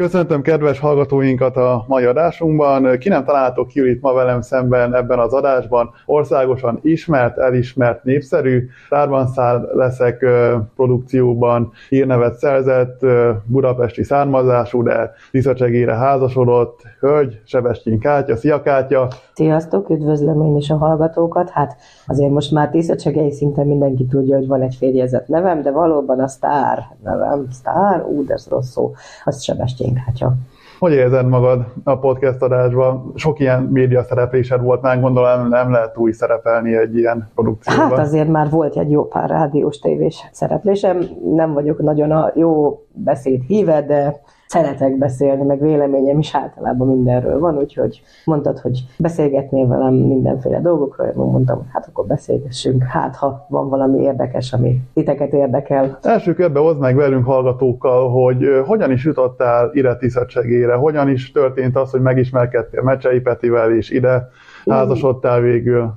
Köszöntöm kedves hallgatóinkat a mai adásunkban. Ki nem találtok ki itt ma velem szemben ebben az adásban. Országosan ismert, elismert, népszerű. Tárban száll leszek produkcióban hírnevet szerzett, budapesti származású, de Tiszacsegére házasodott, hölgy, Sebestyén Kátya. Szia Kátya! Sziasztok, üdvözlöm én is a hallgatókat. Hát azért most már Tiszacsegei szinte mindenki tudja, hogy van egy férjezett nevem, de valóban a sztár nevem, sztár, ú, de ez rossz szó, az Sebestyén Kátya. Hogy érzed magad a podcast adásban? Sok ilyen média szereplésed volt, már gondolom nem lehet új szerepelni egy ilyen produkcióban. Hát azért már volt egy jó pár rádiós tévés szereplésem. Nem vagyok nagyon a jó beszéd híve, de szeretek beszélni, meg véleményem is általában mindenről van, úgyhogy mondtad, hogy beszélgetnél velem mindenféle dolgokról, én mondtam, hát akkor beszélgessünk, hát ha van valami érdekes, ami titeket érdekel. Első körbe hozd meg velünk hallgatókkal, hogy hogyan is jutottál ide Tiszacsegére, hogyan is történt az, hogy megismerkedtél Mecsei Petivel, és ide házasodtál végül.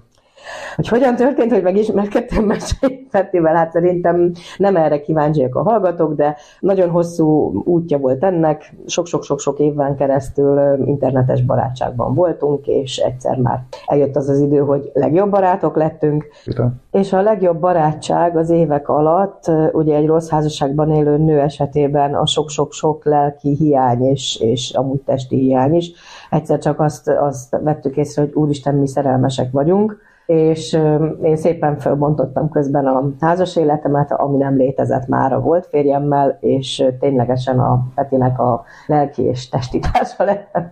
Hogy hogyan történt, hogy megismerkedtem Mesei Pettivel, hát szerintem nem erre kíváncsiak a hallgatók, de nagyon hosszú útja volt ennek, sok-sok-sok-sok évben keresztül internetes barátságban voltunk, és egyszer már eljött az az idő, hogy legjobb barátok lettünk, Itten. és a legjobb barátság az évek alatt, ugye egy rossz házasságban élő nő esetében a sok-sok-sok lelki hiány és, és amúgy testi hiány is, egyszer csak azt, azt vettük észre, hogy úristen, mi szerelmesek vagyunk, és én szépen fölbontottam közben a házas életemet, ami nem létezett már a volt férjemmel, és ténylegesen a Petinek a lelki és testi társa lettem.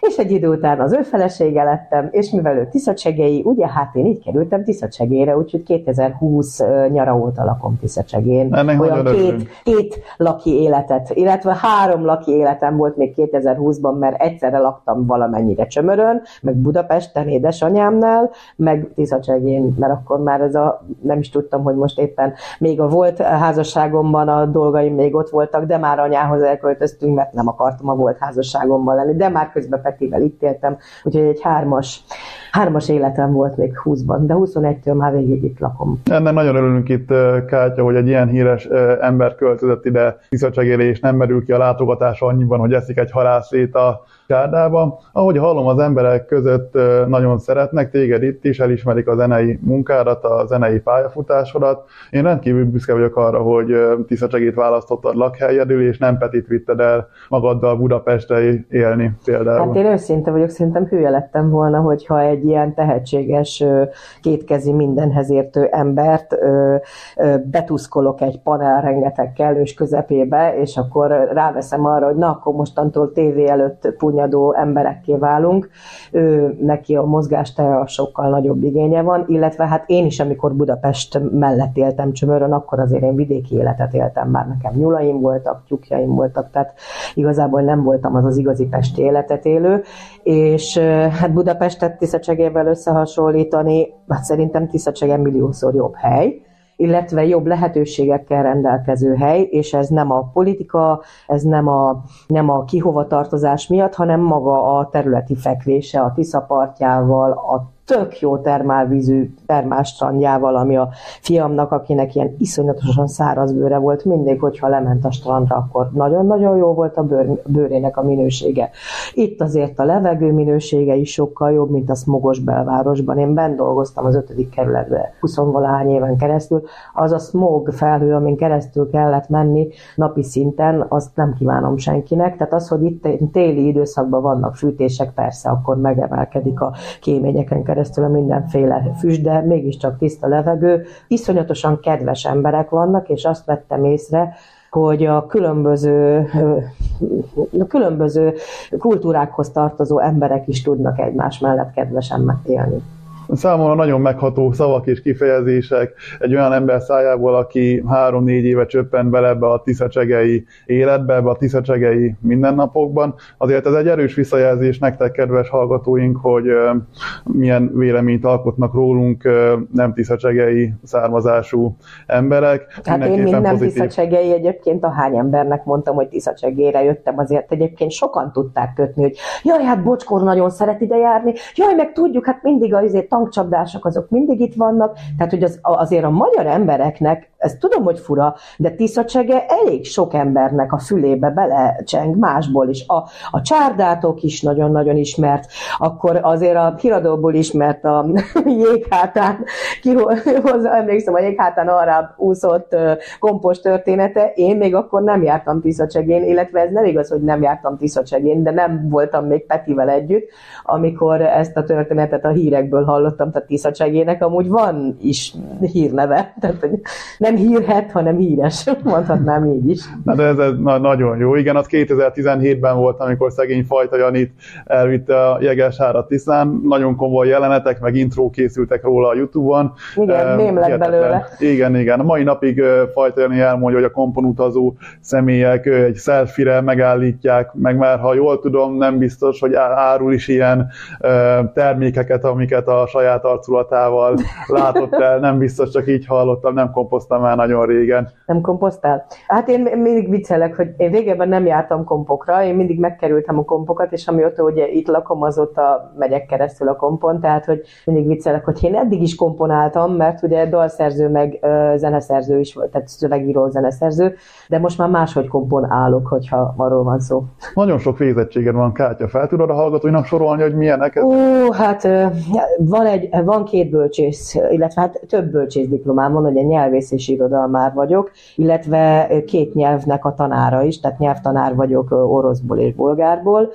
És egy idő után az ő felesége lettem, és mivel ő Tiszacsegei, ugye hát én így kerültem Tiszacsegére, úgyhogy 2020 nyara óta lakom Tiszacsegén. Olyan két, két laki életet, illetve három laki életem volt még 2020-ban, mert egyszerre laktam valamennyire Csömörön, meg Budapesten édesanyámnál, meg Tiszacsegén, mert akkor már ez a, nem is tudtam, hogy most éppen még a volt házasságomban a dolgaim még ott voltak, de már anyához elköltöztünk, mert nem akartam a volt házasságomban lenni, de már közben Petivel itt éltem, úgyhogy egy hármas, hármas életem volt még 20-ban, de 21-től már végig itt lakom. Ennek nagyon örülünk itt, Kátya, hogy egy ilyen híres ember költözött ide Tiszacsegére, és nem merül ki a látogatás annyiban, hogy eszik egy halászét a Kárdában. Ahogy hallom, az emberek között nagyon szeretnek téged itt is, elismerik a zenei munkádat, a zenei pályafutásodat. Én rendkívül büszke vagyok arra, hogy Tiszacsegét választottad lakhelyedül, és nem Petit vitted el magaddal Budapestre élni például. Hát én őszinte vagyok, szerintem hülye lettem volna, hogyha egy ilyen tehetséges, kétkezi mindenhez értő embert betuszkolok egy panel rengeteg kellős közepébe, és akkor ráveszem arra, hogy na, akkor mostantól tévé előtt punyadó emberekké válunk, ő, neki a mozgástere sokkal nagyobb igénye van, illetve hát én is, amikor Budapest mellett éltem Csömörön, akkor azért én vidéki életet éltem már, nekem nyulaim voltak, tyúkjaim voltak, tehát igazából nem voltam az az igazi pesti életet élő, és hát Budapestet Tiszacsegével összehasonlítani, hát szerintem Tiszacsege milliószor jobb hely, illetve jobb lehetőségekkel rendelkező hely, és ez nem a politika, ez nem a, nem a kihova tartozás miatt, hanem maga a területi fekvése a Tisza partjával, a tök jó termálvízű termálstrandjával, ami a fiamnak, akinek ilyen iszonyatosan száraz bőre volt, mindig, hogyha lement a strandra, akkor nagyon-nagyon jó volt a bőr, bőrének a minősége. Itt azért a levegő minősége is sokkal jobb, mint a smogos belvárosban. Én bent dolgoztam az ötödik kerületben 20 valahány éven keresztül. Az a smog felhő, amin keresztül kellett menni napi szinten, azt nem kívánom senkinek. Tehát az, hogy itt téli időszakban vannak fűtések, persze, akkor megemelkedik a kéményeken keresztül a mindenféle füst, de mégiscsak tiszta levegő. Iszonyatosan kedves emberek vannak, és azt vettem észre, hogy a különböző, a különböző kultúrákhoz tartozó emberek is tudnak egymás mellett kedvesen megélni. Számomra nagyon megható szavak és kifejezések egy olyan ember szájából, aki három-négy éve csöppent bele ebbe a tiszacsegei életbe, ebbe a tiszacsegei mindennapokban. Azért ez egy erős visszajelzés nektek, kedves hallgatóink, hogy milyen véleményt alkotnak rólunk nem tiszacsegei származású emberek. Hát én, mint nem tiszacsegei, egyébként a hány embernek mondtam, hogy tiszacsegére jöttem, azért egyébként sokan tudták kötni, hogy jaj, hát Bocskor nagyon szeret ide járni, jaj, meg tudjuk, hát mindig azért tankcsapdások azok mindig itt vannak, tehát hogy az, azért a magyar embereknek ez tudom, hogy fura, de Tiszacsege elég sok embernek a fülébe belecseng másból is. A, a csárdátok is nagyon-nagyon ismert, akkor azért a híradóból ismert a jéghátán, kihoz, emlékszem, a jéghátán arra úszott kompos története, én még akkor nem jártam Tiszacsegén, illetve ez nem igaz, hogy nem jártam Tiszacsegén, de nem voltam még Petivel együtt, amikor ezt a történetet a hírekből hallottam, tehát Tiszacsegének amúgy van is hírneve, tehát nem hírhet, hanem híres, mondhatnám így is. Na de ez, ez na, nagyon jó. Igen, az 2017-ben volt, amikor szegény Fajta Janit elvitte a Jegeshára Tiszán. Nagyon komoly jelenetek, meg intro készültek róla a Youtube-on. Igen, mém lett belőle. Igen, igen. A mai napig Fajta Jani elmondja, hogy a kompon utazó személyek egy selfie megállítják, meg már ha jól tudom, nem biztos, hogy árul is ilyen termékeket, amiket a saját arculatával látott el. Nem biztos, csak így hallottam, nem komposztam már nagyon régen. Nem komposztál? Hát én mindig viccelek, hogy én régebben nem jártam kompokra, én mindig megkerültem a kompokat, és amióta ugye itt lakom, azóta megyek keresztül a kompon, tehát hogy mindig viccelek, hogy én eddig is komponáltam, mert ugye dalszerző meg ö, zeneszerző is volt, tehát szövegíró zeneszerző, de most már máshogy komponálok, hogyha arról van szó. Nagyon sok végzettséged van, Kátya. Fel tudod a hallgatóinak sorolni, hogy milyenek? Ó, hát van, egy, van két bölcsész, illetve hát több bölcsész diplomám van, ugye nyelvész és irodalmár vagyok, illetve két nyelvnek a tanára is, tehát nyelvtanár vagyok oroszból és bolgárból.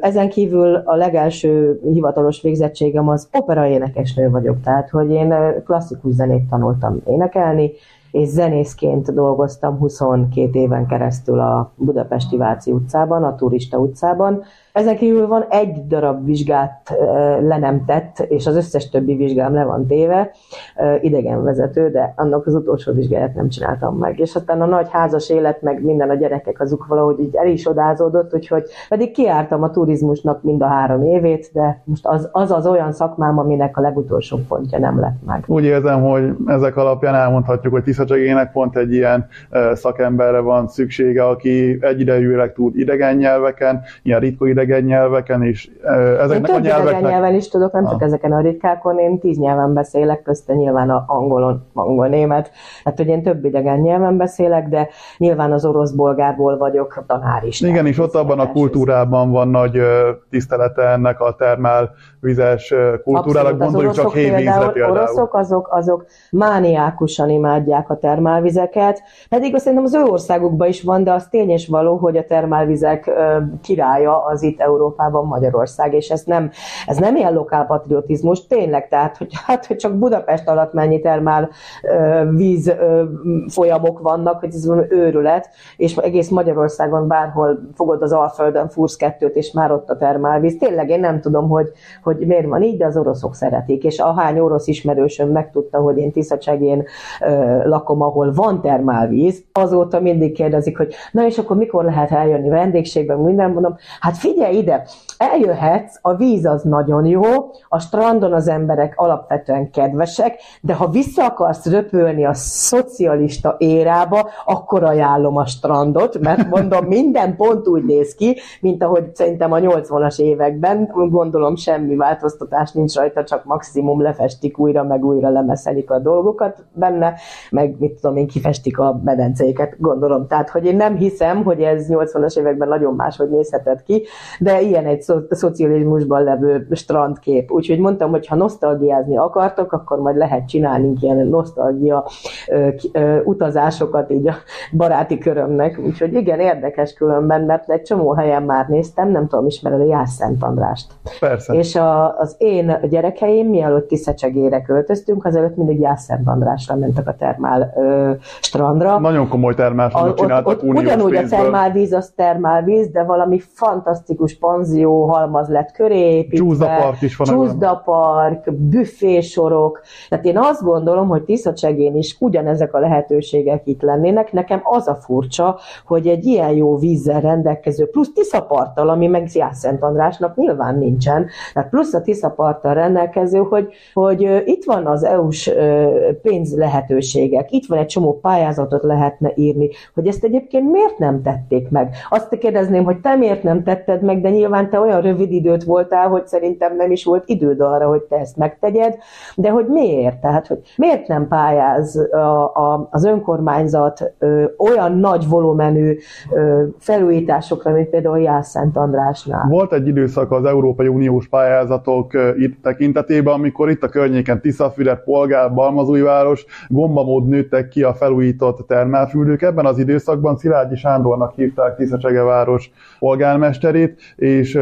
Ezen kívül a legelső hivatalos végzettségem az opera énekesnő vagyok, tehát hogy én klasszikus zenét tanultam énekelni, és zenészként dolgoztam 22 éven keresztül a Budapesti Váci utcában, a Turista utcában, ezen kívül van egy darab vizsgát le nem tett, és az összes többi vizsgám le van téve, idegenvezető, de annak az utolsó vizsgáját nem csináltam meg. És aztán a nagy házas élet, meg minden a gyerekek azok valahogy így el is odázódott, úgyhogy pedig kiártam a turizmusnak mind a három évét, de most az az, az olyan szakmám, aminek a legutolsó pontja nem lett meg. Úgy érzem, hogy ezek alapján elmondhatjuk, hogy Tiszacsegének pont egy ilyen szakemberre van szüksége, aki egyidejűleg tud idegen nyelveken, ilyen ritka idegen idegen nyelveken is. Ezeknek én a nyelveknek... idegen nyelven is tudok, nem csak ah. ezeken a ritkákon, én tíz nyelven beszélek, közte nyilván a angolon, angol-német, hát hogy én több idegen nyelven beszélek, de nyilván az orosz-bolgárból vagyok tanár is. Igen, és ott abban a kultúrában van nagy tisztelete ennek a termál vizes kultúrának, gondoljuk csak hévízre például. oroszok azok, azok mániákusan imádják a termálvizeket, pedig azt szerintem az ő országukban is van, de az tény és való, hogy a termálvizek királya az itt Európában Magyarország, és ez nem, ez nem ilyen lokálpatriotizmus, tényleg, tehát, hogy, hát, hogy csak Budapest alatt mennyi termál víz folyamok vannak, hogy ez van őrület, és egész Magyarországon bárhol fogod az Alföldön, fúrsz kettőt, és már ott a termálvíz. Tényleg én nem tudom, hogy, hogy miért van így, de az oroszok szeretik. És ahány orosz ismerősöm megtudta, hogy én Tiszacsegén lakom, ahol van termálvíz, azóta mindig kérdezik, hogy na és akkor mikor lehet eljönni vendégségben, minden mondom, hát figyelj ide, eljöhetsz, a víz az nagyon jó, a strandon az emberek alapvetően kedvesek, de ha vissza akarsz röpölni a szocialista érába, akkor ajánlom a strandot, mert mondom, minden pont úgy néz ki, mint ahogy szerintem a 80-as években, gondolom semmi változtatás nincs rajta, csak maximum lefestik újra, meg újra lemeszelik a dolgokat benne, meg mit tudom én, kifestik a medencéket, gondolom. Tehát, hogy én nem hiszem, hogy ez 80-as években nagyon máshogy nézhetett ki, de ilyen egy szo- szocializmusban levő strandkép. Úgyhogy mondtam, hogy ha nosztalgiázni akartok, akkor majd lehet csinálni ilyen nosztalgia ö, ö, utazásokat így a baráti körömnek. Úgyhogy igen, érdekes különben, mert egy csomó helyen már néztem, nem tudom, ismered a Jász Szent Andrást. Persze. És a az én gyerekeim, mielőtt Tiszacsegére költöztünk, azelőtt mindig Jászent Andrásra mentek a termál ö, strandra. Nagyon komoly termálsodot csináltak ott, ott Ugyanúgy pénzből. a termálvíz, az termálvíz, de valami fantasztikus panzió halmaz lett köré Csúszdapark is van. Csúszdapark, büfésorok. Tehát én azt gondolom, hogy Tiszacsegén is ugyanezek a lehetőségek itt lennének. Nekem nekem az a furcsa, hogy egy ilyen jó vízzel rendelkező, plusz Tiszaparttal, ami meg Jászent Andrásnak nyilván nincsen, tehát plusz a Tiszaparttal rendelkező, hogy, hogy itt van az EU-s pénz lehetőségek, itt van egy csomó pályázatot lehetne írni, hogy ezt egyébként miért nem tették meg? Azt kérdezném, hogy te miért nem tetted meg, de nyilván te olyan rövid időt voltál, hogy szerintem nem is volt időd arra, hogy te ezt megtegyed, de hogy miért? Tehát, hogy miért nem pályáz a, a, az önkormányzat ö, olyan nagy volumenű ö, felújításokra, mint például Jászent Andrásnál? Volt egy időszak az Európai Uniós pályázatok itt tekintetében, amikor itt a környéken Tiszafüred, Polgár, Balmazújváros gombamód nőttek ki a felújított termálfürdők. Ebben az időszakban Szilágyi Sándornak hívták Tiszacsegeváros polgármesterét, és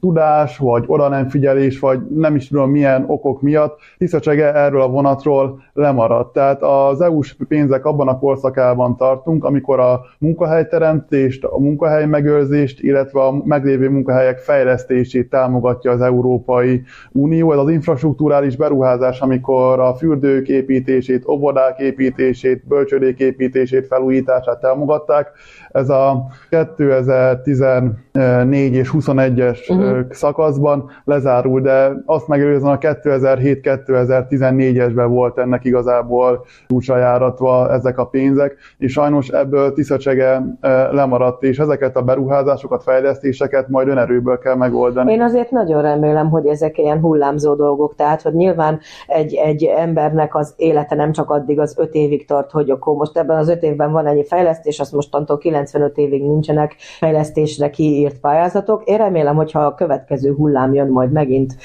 tudás, vagy oda nem figyelés, vagy nem is tudom milyen okok miatt Tiszacsege erről a vonatról lemaradt. Tehát az EU-s pénzek abban a korszakában tartunk, amikor a munkahelyteremtést, a munkahely megőrzést, illetve a meglévő munkahelyek fejlesztését támogatja az Európai Unió. Ez az infrastruktúrális beruházás, amikor a fürdők építését, óvodák építését, bölcsödék építését, felújítását támogatták. Ez a 2014 és 21-es uh-huh. Mhm. szakaszban lezárul, de azt megelőzően a 2007-2014-esben volt ennek igazából csúcsra járatva ezek a pénzek, és sajnos ebből Tiszacsege lemaradt, és ezeket a beruházásokat, fejlesztéseket majd önerőből kell megoldani. Én azért nagyon remélem, hogy ezek ilyen hullámzó dolgok, tehát hogy nyilván egy, egy embernek az élete nem csak addig az öt évig tart, hogy akkor most ebben az öt évben van ennyi fejlesztés, azt mostantól 95 évig nincsenek fejlesztésre kiírt pályázatok. Én remélem, hogyha a következő hullám jön majd megint,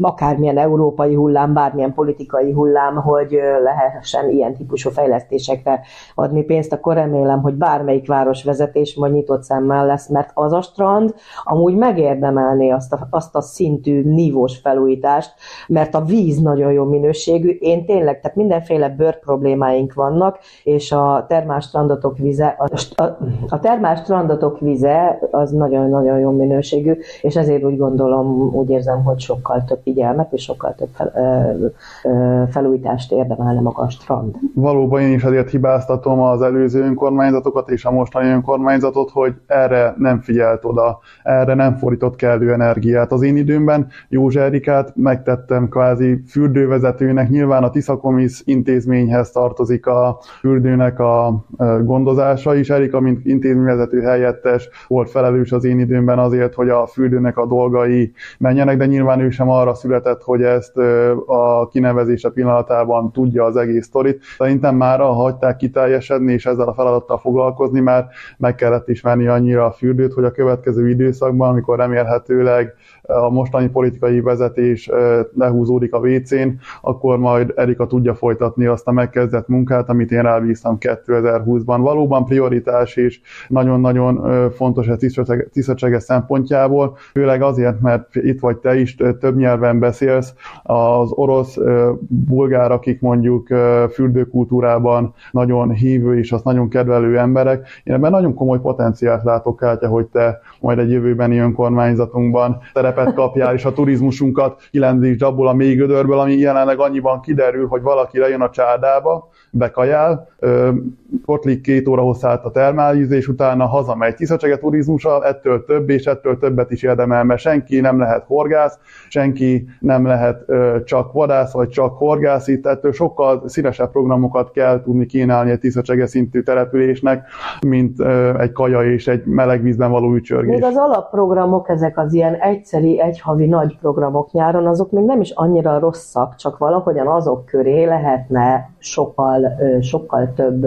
akármilyen európai hullám, bármilyen politikai hullám, hogy lehessen ilyen típusú fejlesztésekre adni pénzt, akkor remélem, hogy bármelyik városvezetés majd nyitott szemmel lesz, mert az a strand amúgy megérdemelné azt a, azt a szintű nívós felújítást, mert a víz nagyon jó minőségű. Én tényleg, tehát mindenféle bőr problémáink vannak, és a termás strandotok vize, a, a, a termás strandotok vize az nagyon-nagyon jó minőségű, és ezért úgy gondolom, úgy érzem, hogy sokkal több figyelmet és sokkal több fel, ö, ö, felújítást érdemelne maga a strand. Valóban én is azért hibáztatom az előző önkormányzatokat és a mostani önkormányzatot, hogy erre nem figyelt oda, erre nem fordított kellő energiát. Az én időmben József Erikát megtettem kvázi fürdővezetőnek, nyilván a Tiszakomisz intézményhez tartozik a fürdőnek a gondozása is. Erika, mint intézményvezető helyettes volt felelős az én időmben azért, hogy a fürdőnek a dolgai menjenek, de nyilván ő sem arra született, hogy ezt a kinevezése pillanatában tudja az egész sztorit. Szerintem már hagyták kiteljesedni, és ezzel a feladattal foglalkozni, mert meg kellett ismerni annyira a fürdőt, hogy a következő időszakban, amikor remélhetőleg a mostani politikai vezetés lehúzódik a WC-n, akkor majd Erika tudja folytatni azt a megkezdett munkát, amit én rábíztam 2020-ban. Valóban prioritás és nagyon-nagyon fontos ez tisztessége szempontjából, főleg azért, mert itt vagy te is több nyelven beszélsz, az orosz, bulgár, akik mondjuk fürdőkultúrában nagyon hívő és azt nagyon kedvelő emberek. Én ebben nagyon komoly potenciált látok, Kátya, hogy te majd egy jövőbeni önkormányzatunkban szerepet kapjál, és a turizmusunkat kilendítsd abból a mély gödörből, ami jelenleg annyiban kiderül, hogy valaki lejön a csárdába, bekajál, Kotlik két óra hosszát a termálízés, utána hazamegy Tiszacsege turizmussal, ettől több és ettől többet is érdemel, mert senki nem lehet horgász, senki nem lehet ö, csak vadász, vagy csak horgász, itt ettől sokkal színesebb programokat kell tudni kínálni egy Tiszacsege szintű településnek, mint ö, egy kaja és egy meleg vízben való ücsörgés. Még az alapprogramok, ezek az ilyen egyszeri, egyhavi nagy programok nyáron, azok még nem is annyira rosszak, csak valahogyan azok köré lehetne sokkal, sokkal több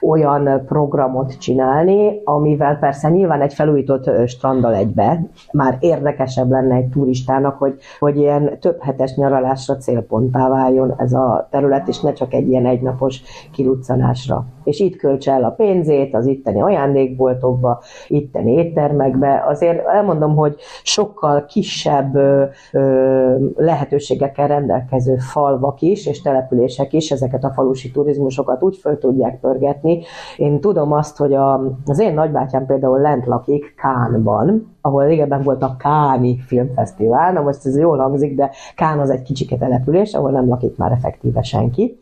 olyan programot csinálni, amivel persze nyilván egy felújított strandal egybe már érdekesebb lenne egy turistának, hogy, hogy ilyen több hetes nyaralásra célponttá váljon ez a terület, és ne csak egy ilyen egynapos kiruccanásra. És itt költse el a pénzét az itteni ajándékboltokba, itteni éttermekbe. Azért elmondom, hogy sokkal kisebb ö, ö, lehetőségekkel rendelkező falvak is, és települések is ezeket a falusi turizmusokat úgy föl tudják pörgetni. Én tudom azt, hogy a, az én nagybátyám például lent lakik Kánban, ahol régebben volt a Káni Filmfesztivál, na most ez jól hangzik, de Kán az egy kicsike település, ahol nem lakik már effektíve senki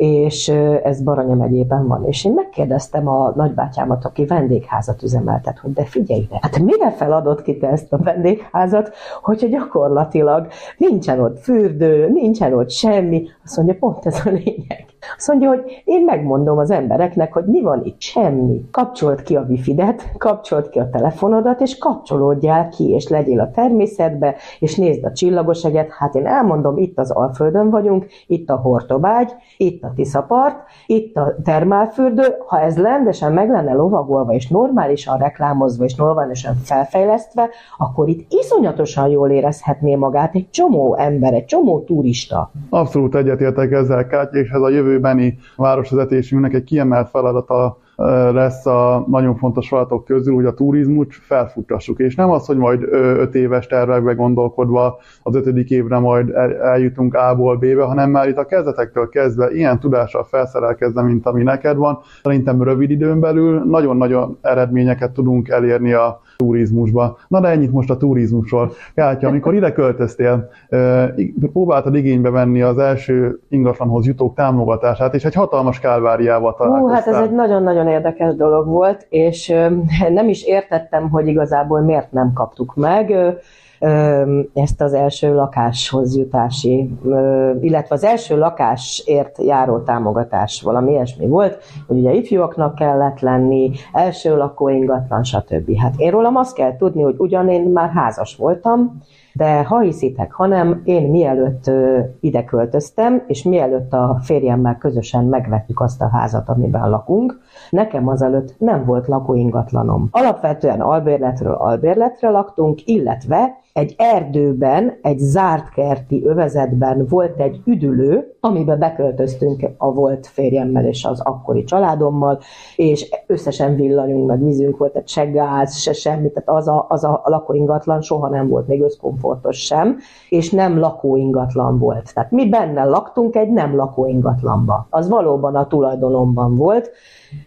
és ez Baranya megyében van. És én megkérdeztem a nagybátyámat, aki vendégházat üzemeltet, hogy de figyelj ide, hát mire feladott ki te ezt a vendégházat, hogyha gyakorlatilag nincsen ott fürdő, nincsen ott semmi. Azt mondja, pont ez a lényeg. Azt mondja, hogy én megmondom az embereknek, hogy mi van itt, semmi. Kapcsolt ki a wifi-det, kapcsolt ki a telefonodat, és kapcsolódjál ki, és legyél a természetbe, és nézd a csillagoseget. Hát én elmondom, itt az Alföldön vagyunk, itt a Hortobágy, itt a Tiszapart, itt a termálfürdő. Ha ez rendesen meg lenne lovagolva, és normálisan reklámozva, és normálisan felfejlesztve, akkor itt iszonyatosan jól érezhetné magát egy csomó ember, egy csomó turista. Abszolút egyetértek ezzel, Kátya, és ez a jövőbeni városvezetésünknek egy kiemelt feladata lesz a nagyon fontos feladatok közül, hogy a turizmus felfuttassuk. És nem az, hogy majd öt éves tervekbe gondolkodva az ötödik évre majd eljutunk A-ból B-be, hanem már itt a kezdetektől kezdve ilyen tudással felszerelkezve, mint ami neked van, szerintem rövid időn belül nagyon-nagyon eredményeket tudunk elérni a turizmusba. Na de ennyit most a turizmusról. Kátya, amikor ide költöztél, próbáltad igénybe venni az első ingatlanhoz jutók támogatását, és egy hatalmas kálváriával találkoztál. Hú, hát ez egy nagyon-nagyon érdekes dolog volt, és nem is értettem, hogy igazából miért nem kaptuk meg ezt az első lakáshoz jutási, illetve az első lakásért járó támogatás valami ilyesmi volt, hogy ugye ifjúaknak kellett lenni, első lakóingatlan, stb. Hát én rólam azt kell tudni, hogy ugyan én már házas voltam, de ha hiszitek, hanem én mielőtt ide költöztem, és mielőtt a férjemmel közösen megvettük azt a házat, amiben lakunk, nekem azelőtt nem volt lakóingatlanom. Alapvetően albérletről albérletre laktunk, illetve egy erdőben, egy zárt kerti övezetben volt egy üdülő, amiben beköltöztünk a volt férjemmel és az akkori családommal, és összesen villanyunk, meg vízünk volt, tehát se gáz, se semmi, tehát az a, az a lakóingatlan soha nem volt még összkomfortos sem, és nem lakóingatlan volt. Tehát mi benne laktunk egy nem lakóingatlanba. Az valóban a tulajdonomban volt,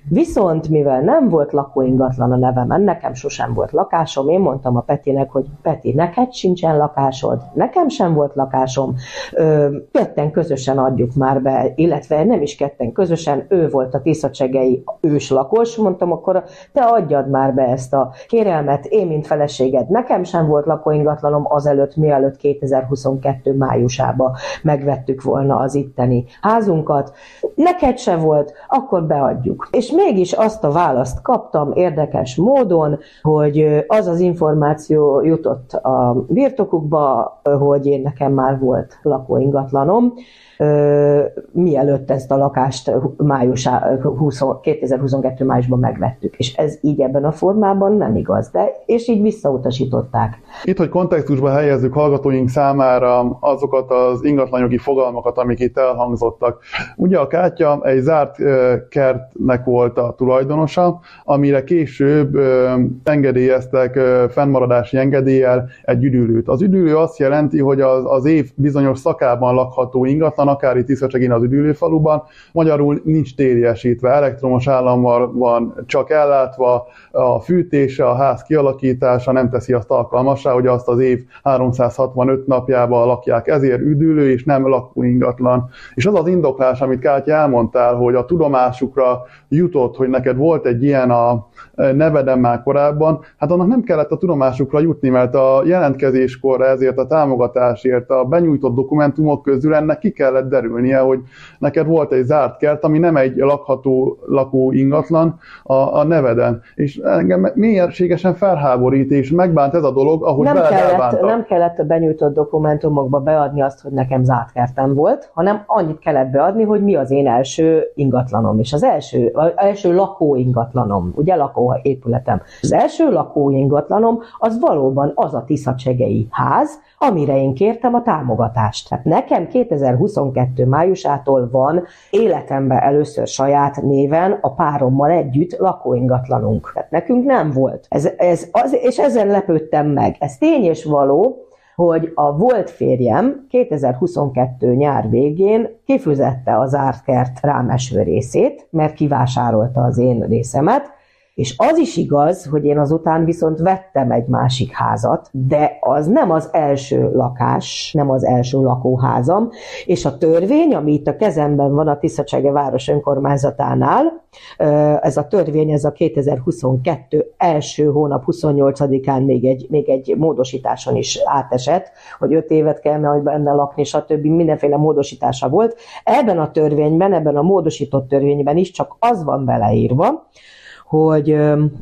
Viszont mivel nem volt lakóingatlan a nevemen, nekem sosem volt lakásom, én mondtam a Petinek, hogy Peti, neked sincsen lakásod, nekem sem volt lakásom, ö, ketten közösen adjuk már be, illetve nem is ketten közösen, ő volt a Tiszacsegei őslakos, mondtam, akkor te adjad már be ezt a kérelmet, én, mint feleséged, nekem sem volt lakóingatlanom azelőtt, mielőtt 2022 májusába megvettük volna az itteni házunkat, neked se volt, akkor beadjuk. És mégis azt a választ kaptam érdekes módon, hogy az az információ jutott a birtokukba, hogy én nekem már volt lakóingatlanom, mielőtt ezt a lakást május, 2022 májusban megvettük. És ez így ebben a formában nem igaz, de és így visszautasították. Itt, hogy kontextusba helyezzük hallgatóink számára azokat az ingatlanjogi fogalmakat, amik itt elhangzottak. Ugye a kátya egy zárt kertnek volt a tulajdonosa, amire később engedélyeztek fennmaradási engedéllyel egy üdülőt. Az üdülő azt jelenti, hogy az, az év bizonyos szakában lakható ingatlan, akár itt Tiszacsegin az üdülőfaluban, magyarul nincs tériesítve, elektromos állammal van csak ellátva, a fűtése, a ház kialakítása nem teszi azt alkalmasá, hogy azt az év 365 napjában lakják, ezért üdülő és nem lakóingatlan. És az az indoklás, amit Kátya elmondtál, hogy a tudomásukra jutott, hogy neked volt egy ilyen a nevedem már korábban, hát annak nem kellett a tudomásukra jutni, mert a jelentkezéskor ezért a támogatásért a benyújtott dokumentumok közül ennek ki kellett derülnie, hogy neked volt egy zárt kert, ami nem egy lakható lakó ingatlan a, a neveden. És engem mélységesen felháborít, és megbánt ez a dolog, ahogy nem kellett, nem kellett a benyújtott dokumentumokba beadni azt, hogy nekem zárt kertem volt, hanem annyit kellett beadni, hogy mi az én első ingatlanom. És az első, az első lakó ingatlanom, ugye lakó lakóépületem. Az első lakóingatlanom az valóban az a Tiszacsegei ház, amire én kértem a támogatást. Tehát nekem 2022 májusától van életemben először saját néven a párommal együtt lakóingatlanunk. Tehát nekünk nem volt. Ez, ez az, és ezen lepődtem meg. Ez tény és való, hogy a volt férjem 2022 nyár végén kifizette az ártkert rámeső részét, mert kivásárolta az én részemet, És az is igaz, hogy én azután viszont vettem egy másik házat, de az nem az első lakás, nem az első lakóházam, és a törvény, ami itt a kezemben van a Tiszacsege város önkormányzatánál, ez a törvény, ez a 2022 első hónap 28-án még egy, még egy módosításon is átesett, hogy öt évet kell majd benne lakni, stb. mindenféle módosítása volt. Ebben a törvényben, ebben a módosított törvényben is csak az van beleírva, hogy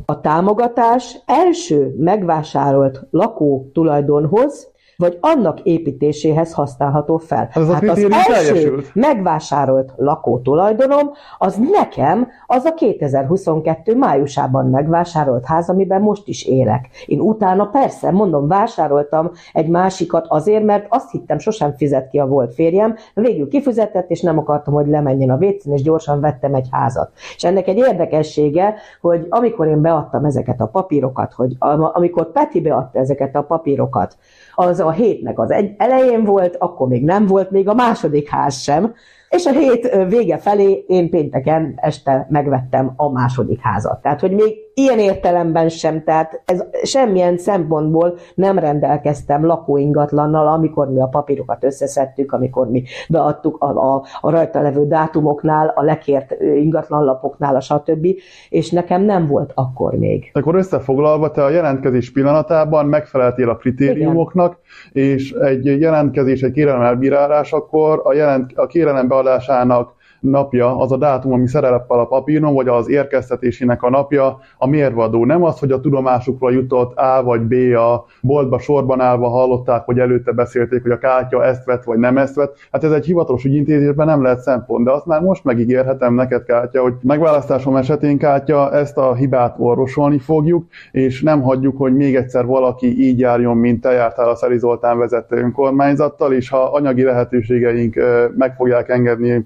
a támogatás első megvásárolt lakó tulajdonhoz vagy annak építéséhez használható fel. Ez hát az első teljesült. megvásárolt lakótulajdonom, az nekem az a 2022 májusában megvásárolt ház, amiben most is élek. Én utána persze, mondom, vásároltam egy másikat azért, mert azt hittem, sosem fizet ki a volt férjem, végül kifizetett, és nem akartam, hogy lemenjen a vécén, és gyorsan vettem egy házat. És ennek egy érdekessége, hogy amikor én beadtam ezeket a papírokat, hogy amikor Peti beadta ezeket a papírokat, az a hétnek az egy elején volt, akkor még nem volt még a második ház sem, és a hét vége felé én pénteken este megvettem a második házat. Tehát, hogy még ilyen értelemben sem, tehát ez semmilyen szempontból nem rendelkeztem lakóingatlannal, amikor mi a papírokat összeszedtük, amikor mi beadtuk a, a, a rajta levő dátumoknál, a lekért ingatlanlapoknál, a stb. És nekem nem volt akkor még. Akkor összefoglalva, te a jelentkezés pillanatában megfeleltél a kritériumoknak, Igen. és egy jelentkezés, egy kérelem elbírálásakor a, jelent, a kérelem beadásának napja, az a dátum, ami szerepel a papíron, vagy az érkeztetésének a napja, a mérvadó. Nem az, hogy a tudomásukra jutott A vagy B a boltba sorban állva hallották, hogy előtte beszélték, hogy a kártya ezt vett, vagy nem ezt vett. Hát ez egy hivatalos ügyintézésben nem lehet szempont, de azt már most megígérhetem neked, Kátya, hogy megválasztásom esetén, Kátya, ezt a hibát orvosolni fogjuk, és nem hagyjuk, hogy még egyszer valaki így járjon, mint te jártál a Szeri Zoltán vezette önkormányzattal, és ha anyagi lehetőségeink meg fogják engedni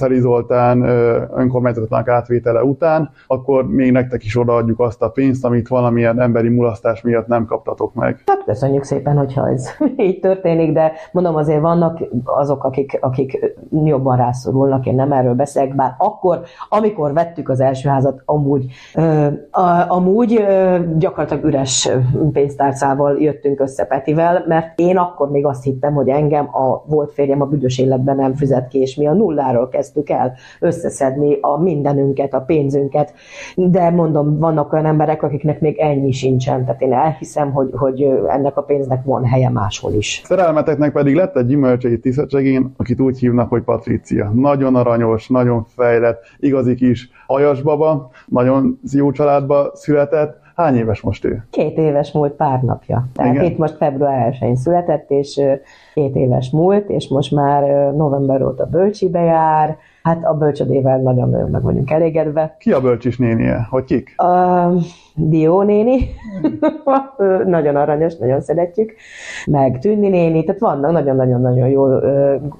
Szeri Zoltán önkormányzatnak átvétele után, akkor még nektek is odaadjuk azt a pénzt, amit valamilyen emberi mulasztás miatt nem kaptatok meg. Hát köszönjük szépen, hogyha ez így történik, de mondom azért vannak azok, akik, akik jobban rászorulnak, én nem erről beszélek, bár akkor, amikor vettük az első házat, amúgy, amúgy gyakorlatilag üres pénztárcával jöttünk össze Petivel, mert én akkor még azt hittem, hogy engem a volt férjem a büdös életben nem fizet ki, és mi a nulláról kezdtük kezdtük el összeszedni a mindenünket, a pénzünket, de mondom, vannak olyan emberek, akiknek még ennyi sincsen, tehát én elhiszem, hogy, hogy ennek a pénznek van helye máshol is. Szerelmeteknek pedig lett egy gyümölcsei tisztségén, akit úgy hívnak, hogy Patricia. Nagyon aranyos, nagyon fejlett, igazi kis baba, nagyon jó családba született, Hány éves most ő? Két éves múlt pár napja. Tehát Igen. itt most február 1-én született, és két éves múlt, és most már november óta bölcsibe jár, Hát a bölcsödével nagyon-nagyon meg vagyunk elégedve. Ki a bölcsis nénie? Hogy kik? A Dió néni. nagyon aranyos, nagyon szeretjük. Meg Tünni néni, tehát vannak nagyon-nagyon-nagyon jó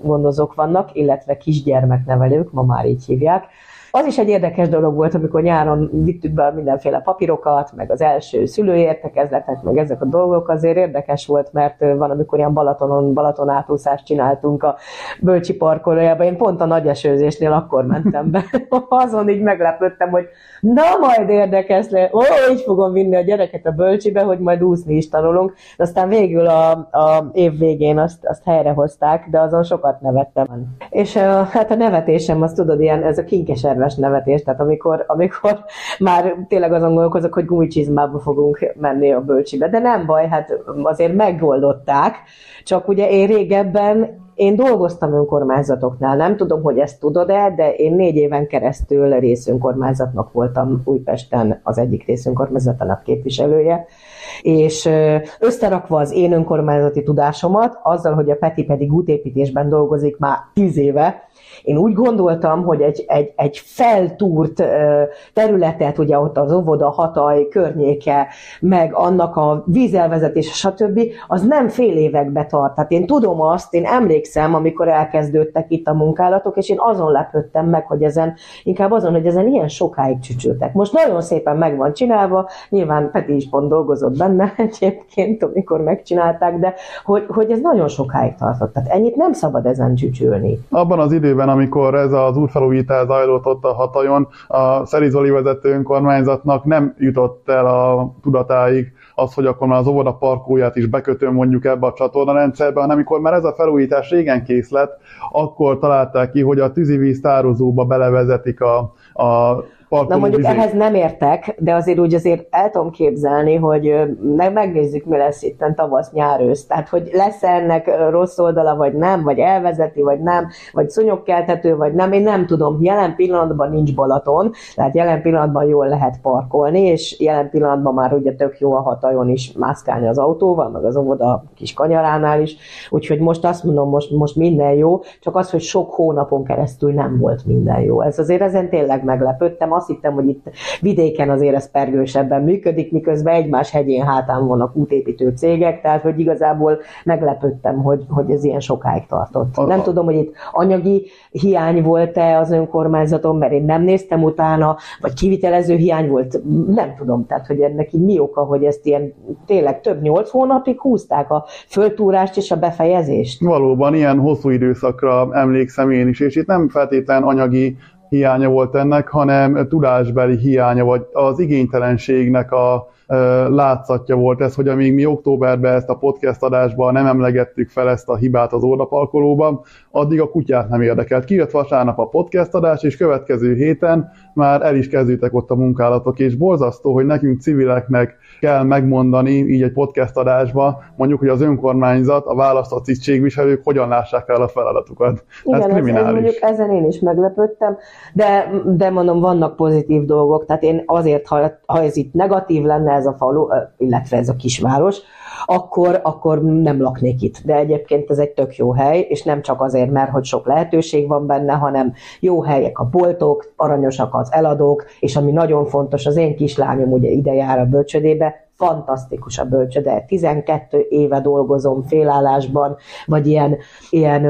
gondozók vannak, illetve kisgyermeknevelők, ma már így hívják az is egy érdekes dolog volt, amikor nyáron vittük be mindenféle papírokat, meg az első szülőértekezletek, meg ezek a dolgok azért érdekes volt, mert van, amikor ilyen Balatonon, Balaton átúszást csináltunk a Bölcsi parkolójában. Én pont a nagy esőzésnél akkor mentem be. Azon így meglepődtem, hogy na majd érdekes le, ó, így fogom vinni a gyereket a Bölcsibe, hogy majd úszni is tanulunk. De aztán végül a, a év végén azt, azt helyrehozták, de azon sokat nevettem. És hát a nevetésem, azt tudod, ilyen, ez a kinkeser kedves nevetés, tehát amikor, amikor már tényleg azon gondolkozok, hogy gumicsizmába fogunk menni a bölcsibe, de nem baj, hát azért megoldották, csak ugye én régebben én dolgoztam önkormányzatoknál, nem tudom, hogy ezt tudod-e, de én négy éven keresztül részönkormányzatnak voltam Újpesten az egyik részönkormányzatának képviselője, és összerakva az én önkormányzati tudásomat, azzal, hogy a Peti pedig útépítésben dolgozik már tíz éve, én úgy gondoltam, hogy egy, egy, egy feltúrt területet, ugye ott az óvoda, hataj, környéke, meg annak a vízelvezetés, stb., az nem fél évekbe tart. Tehát én tudom azt, én emlékszem, amikor elkezdődtek itt a munkálatok, és én azon lepődtem meg, hogy ezen, inkább azon, hogy ezen ilyen sokáig csücsültek. Most nagyon szépen meg van csinálva, nyilván Peti is pont dolgozott benne egyébként, amikor megcsinálták, de hogy, hogy ez nagyon sokáig tartott. Tehát ennyit nem szabad ezen csücsülni. Abban az időben 2002-ben, amikor ez az útfelújítás zajlott ott a hatajon, a Szerizoli vezető önkormányzatnak nem jutott el a tudatáig az, hogy akkor már az óvoda parkóját is bekötöm mondjuk ebbe a csatornarendszerbe, hanem amikor már ez a felújítás régen kész lett, akkor találták ki, hogy a tűzivíz tározóba belevezetik a, a Na mondjuk vizét. ehhez nem értek, de azért úgy azért el tudom képzelni, hogy meg megnézzük, mi lesz itt tavasz, nyár, ősz. Tehát, hogy lesz ennek rossz oldala, vagy nem, vagy elvezeti, vagy nem, vagy szonyogkeltető, vagy nem, én nem tudom. Jelen pillanatban nincs Balaton, tehát jelen pillanatban jól lehet parkolni, és jelen pillanatban már ugye tök jó a hatajon is mászkálni az autóval, meg az óvoda kis kanyaránál is, úgyhogy most azt mondom, most, most minden jó, csak az, hogy sok hónapon keresztül nem volt minden jó. Ez azért ezen tényleg meglepődtem, azt hittem, hogy itt vidéken azért ez pergősebben működik, miközben egymás hegyén hátán vannak útépítő cégek, tehát hogy igazából meglepődtem, hogy, hogy ez ilyen sokáig tartott. A, nem tudom, hogy itt anyagi hiány volt-e az önkormányzaton, mert én nem néztem utána, vagy kivitelező hiány volt, nem tudom, tehát hogy ennek mi oka, hogy ezt ilyen tényleg több nyolc hónapig húzták a föltúrást és a befejezést. Valóban ilyen hosszú időszakra emlékszem én is, és itt nem feltétlen anyagi hiánya volt ennek, hanem tudásbeli hiánya, vagy az igénytelenségnek a látszatja volt ez, hogy amíg mi októberben ezt a podcast adásban nem emlegettük fel ezt a hibát az órdapalkolóban, addig a kutyát nem érdekelt. Kijött vasárnap a podcast adás, és következő héten már el is kezdődtek ott a munkálatok, és borzasztó, hogy nekünk civileknek kell megmondani így egy podcast adásba, mondjuk, hogy az önkormányzat, a választott tisztségviselők hogyan lássák el a feladatukat. Igen, ez kriminális. Ez, mondjuk ezen én is meglepődtem, de, de mondom, vannak pozitív dolgok, tehát én azért, ha, ha ez itt negatív lenne ez a falu, illetve ez a kisváros, akkor, akkor nem laknék itt. De egyébként ez egy tök jó hely, és nem csak azért, mert hogy sok lehetőség van benne, hanem jó helyek a boltok, aranyosak az eladók, és ami nagyon fontos, az én kislányom ugye ide jár a bölcsödébe, fantasztikus a bölcsöde. 12 éve dolgozom félállásban, vagy ilyen, ilyen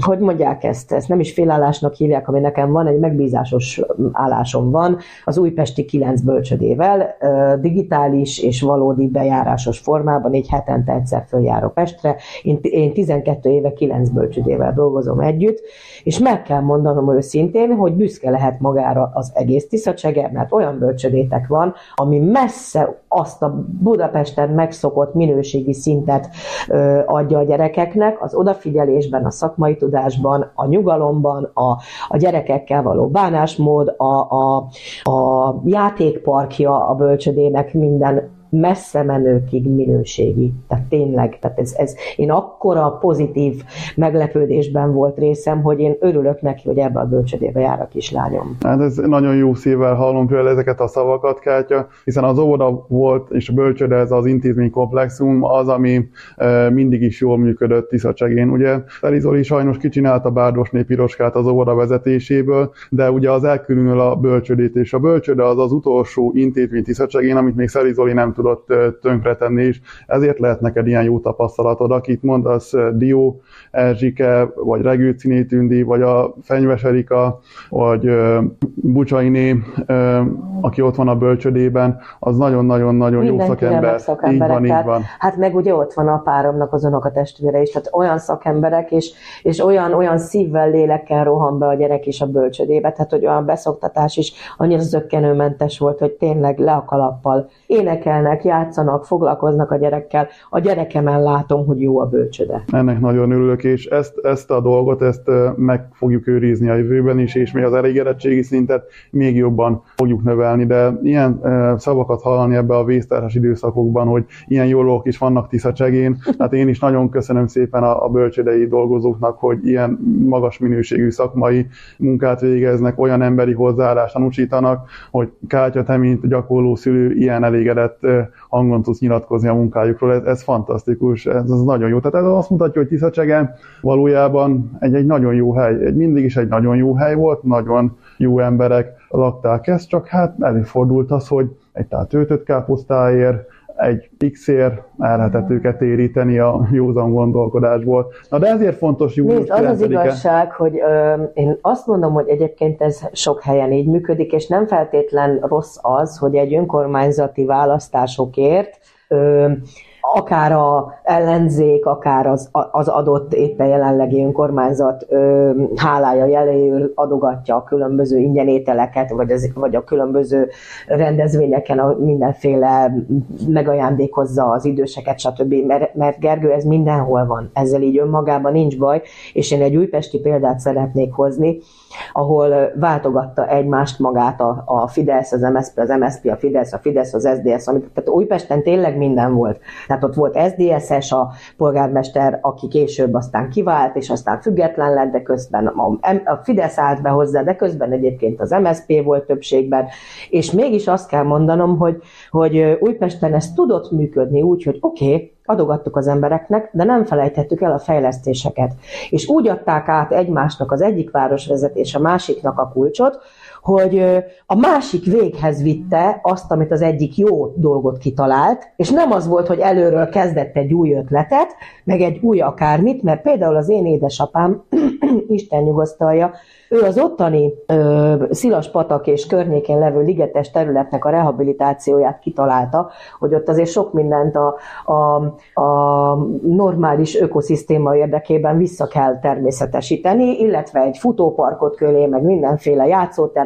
hogy mondják ezt, ezt nem is félállásnak hívják, ami nekem van, egy megbízásos állásom van, az újpesti 9 bölcsödével, digitális és valódi bejárásos formában, így hetente egyszer följárok Pestre. Én, én 12 éve 9 bölcsödével dolgozom együtt, és meg kell mondanom őszintén, hogy büszke lehet magára az egész Tiszacseger, mert olyan bölcsödétek van, ami messze azt a Budapesten megszokott minőségi szintet adja a gyerekeknek, az odafigyelésben, a szakmai tudásban, a nyugalomban, a, a gyerekekkel való bánásmód, a, a, a játékparkja a bölcsödének minden messze menőkig minőségi. Tehát tényleg, tehát ez, ez, én akkora pozitív meglepődésben volt részem, hogy én örülök neki, hogy ebbe a bölcsödébe jár a kislányom. Hát ez nagyon jó szívvel hallom például ezeket a szavakat, Kátya, hiszen az óvoda volt, és a bölcsöde, ez az intézménykomplexum, az, ami e, mindig is jól működött Tiszacsegén. Ugye Elizoli sajnos kicsinálta Bárdosné Piroskát az óvoda vezetéséből, de ugye az elkülönül a bölcsödét, és a bölcsöde az az utolsó intézmény Tiszacsegén, amit még Szerizoli nem tud tudott tönkretenni is. Ezért lehet neked ilyen jó tapasztalatod. Akit mondasz, Dió, Erzsike, vagy Regőciné Tündi, vagy a Fenyves Erika, vagy Bucsainé, aki ott van a bölcsödében, az nagyon-nagyon-nagyon jó szakember. Így van, így van. Hát meg ugye ott van a páromnak az a testvére is, tehát olyan szakemberek, és, és olyan, olyan szívvel, lélekkel rohan be a gyerek is a bölcsödébe, tehát hogy olyan beszoktatás is annyira zöggenőmentes volt, hogy tényleg le a kalappal énekelnek, játszanak, foglalkoznak a gyerekkel. A gyerekemen látom, hogy jó a bölcsöde. Ennek nagyon örülök, és ezt, ezt a dolgot, ezt meg fogjuk őrizni a jövőben is, és mi az elégedettségi szintet még jobban fogjuk növelni, de ilyen szavakat hallani ebbe a vésztárhas időszakokban, hogy ilyen jólók is vannak Tiszacsegén, hát én is nagyon köszönöm szépen a, a bölcsödei dolgozóknak, hogy ilyen magas minőségű szakmai munkát végeznek, olyan emberi hozzáállást tanúsítanak, hogy Kátya, te, mint gyakorló szülő, ilyen elégedett hangon tudsz nyilatkozni a munkájukról, ez, ez fantasztikus, ez, ez nagyon jó. Tehát ez azt mutatja, hogy Tiszacsege valójában egy, egy nagyon jó hely, egy, mindig is egy nagyon jó hely volt, nagyon jó emberek lakták. Ezt, csak hát előfordult az, hogy egy tál töltött káposztáért, egy X-ér el lehetett őket éríteni a józan gondolkodásból. Na de ezért fontos július Nézd, az az igazság, hogy ö, én azt mondom, hogy egyébként ez sok helyen így működik, és nem feltétlen rossz az, hogy egy önkormányzati választásokért ö, akár a ellenzék, akár az, az adott éppen jelenlegi önkormányzat ö, hálája jeléül adogatja a különböző ingyenételeket, vagy, az, vagy a különböző rendezvényeken a mindenféle megajándékozza az időseket, stb. Mert, mert Gergő, ez mindenhol van. Ezzel így önmagában nincs baj, és én egy újpesti példát szeretnék hozni, ahol váltogatta egymást magát a, a Fidesz, az MSZP, az MSZP, a Fidesz, a Fidesz, az SDS, amit, tehát Újpesten tényleg minden volt. Tehát ott volt SZDSZ-es a polgármester, aki később aztán kivált, és aztán független lett, de közben a, a Fidesz állt be hozzá, de közben egyébként az MSZP volt többségben, és mégis azt kell mondanom, hogy, hogy Újpesten ez tudott működni úgy, hogy oké, okay, adogattuk az embereknek, de nem felejtettük el a fejlesztéseket. És úgy adták át egymásnak az egyik városvezetés a másiknak a kulcsot, hogy a másik véghez vitte azt, amit az egyik jó dolgot kitalált, és nem az volt, hogy előről kezdett egy új ötletet, meg egy új akármit, mert például az én édesapám, Isten nyugosztalja, ő az ottani ö, Szilas-patak és környékén levő ligetes területnek a rehabilitációját kitalálta, hogy ott azért sok mindent a, a, a normális ökoszisztéma érdekében vissza kell természetesíteni, illetve egy futóparkot köré, meg mindenféle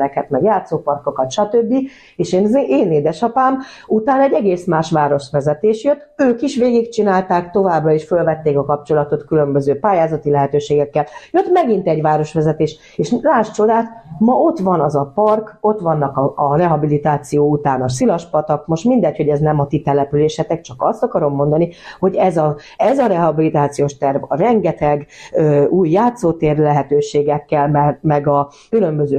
játszótereket, meg játszóparkokat, stb. És én, én édesapám után egy egész más városvezetés jött, ők is végigcsinálták, továbbra is fölvették a kapcsolatot különböző pályázati lehetőségekkel. Jött megint egy városvezetés, és láss csodát, ma ott van az a park, ott vannak a, a rehabilitáció után a szilaspatak, most mindegy, hogy ez nem a ti településetek, csak azt akarom mondani, hogy ez a, ez a rehabilitációs terv, a rengeteg ö, új játszótér lehetőségekkel, meg, meg a különböző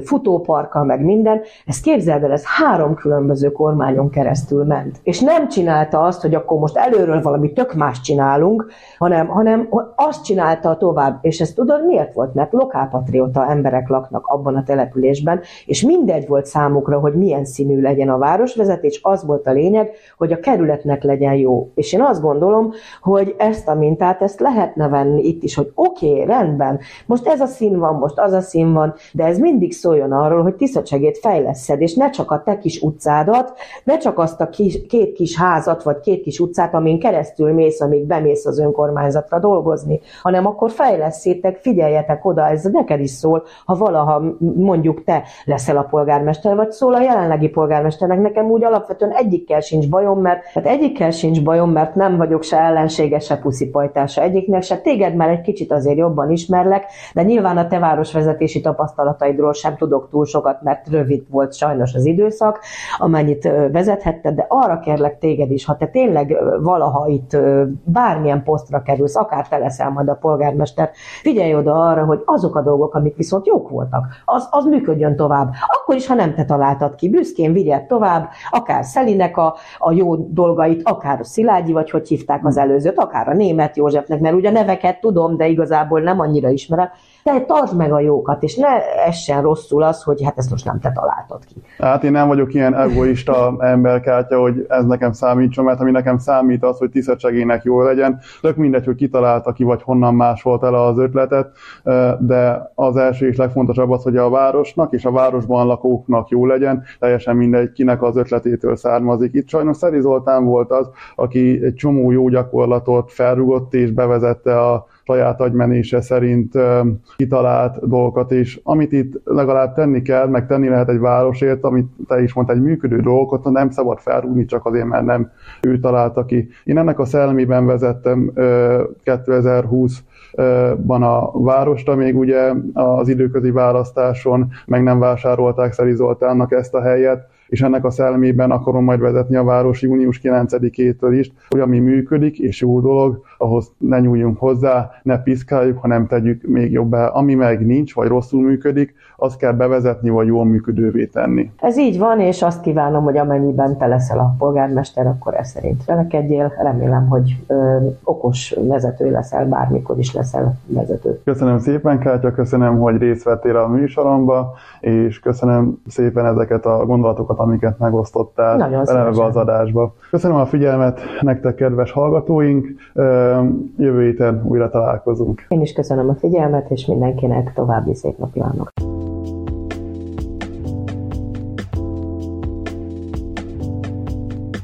futóparkkal, meg minden, ezt képzeld el, ez három különböző kormányon keresztül ment. És nem csinálta azt, hogy akkor most előről valami tök más csinálunk, hanem, hanem azt csinálta tovább. És ezt tudod miért volt? Mert lokálpatrióta emberek laknak abban a településben, és mindegy volt számukra, hogy milyen színű legyen a városvezetés, az volt a lényeg, hogy a kerületnek legyen jó. És én azt gondolom, hogy ezt a mintát, ezt lehetne venni itt is, hogy oké, okay, rendben, most ez a szín van, most az a szín van, de ez mindig szóljon arról, hogy Tiszacsegét fejleszed, és ne csak a te kis utcádat, ne csak azt a kis, két kis házat, vagy két kis utcát, amin keresztül mész, amíg bemész az önkormányzatra dolgozni, hanem akkor fejleszétek, figyeljetek oda, ez neked is szól, ha valaha mondjuk te leszel a polgármester, vagy szól a jelenlegi polgármesternek, nekem úgy alapvetően egyikkel sincs bajom, mert hát egyikkel sincs bajom, mert nem vagyok se ellensége, se puszipajtása egyiknek, se téged már egy kicsit azért jobban ismerlek, de nyilván a te városvezetési tapasztalataidról sem tudok túl sokat, mert rövid volt sajnos az időszak, amennyit vezethetted, de arra kérlek téged is, ha te tényleg valaha itt bármilyen posztra kerülsz, akár te leszel majd a polgármester, figyelj oda arra, hogy azok a dolgok, amik viszont jók voltak, az, az működjön tovább. Akkor is, ha nem te találtad ki, büszkén vigyed tovább, akár Szelinek a, a jó dolgait, akár a Szilágyi, vagy hogy hívták az előzőt, akár a német Józsefnek, mert ugye neveket tudom, de igazából nem annyira ismerem, te tartsd meg a jókat, és ne essen rosszul az, hogy hát ezt most nem te találtad ki. Hát én nem vagyok ilyen egoista emberkártya, hogy ez nekem számítson, mert ami nekem számít az, hogy tisztességének jó legyen, tök mindegy, hogy kitalálta ki, vagy honnan más volt el az ötletet, de az első és legfontosabb az, hogy a városnak és a városban lakóknak jó legyen, teljesen mindegy, kinek az ötletétől származik. Itt sajnos Szeri Zoltán volt az, aki egy csomó jó gyakorlatot felrugott és bevezette a saját agymenése szerint kitalált dolgokat, és amit itt legalább tenni kell, meg tenni lehet egy városért, amit te is mondtál, egy működő dolgot, nem szabad felrúgni csak azért, mert nem ő találta ki. Én ennek a szellemében vezettem 2020 ban a városta, még ugye az időközi választáson meg nem vásárolták Szeri Zoltánnak ezt a helyet, és ennek a szellemében akarom majd vezetni a város június 9-től is, hogy ami működik és jó dolog, ahhoz ne nyúljunk hozzá, ne piszkáljuk, hanem tegyük még jobbá. Ami meg nincs, vagy rosszul működik, azt kell bevezetni, vagy jól működővé tenni. Ez így van, és azt kívánom, hogy amennyiben te leszel a polgármester, akkor ez szerint velekedjél. Remélem, hogy ö, okos vezető leszel, bármikor is leszel vezető. Köszönöm szépen, Kátya, köszönöm, hogy részt vettél a műsoromba, és köszönöm szépen ezeket a gondolatokat, amiket megosztottál velem az adásba. Köszönöm a figyelmet nektek, kedves hallgatóink, jövő héten újra találkozunk. Én is köszönöm a figyelmet, és mindenkinek további szép napot kívánok.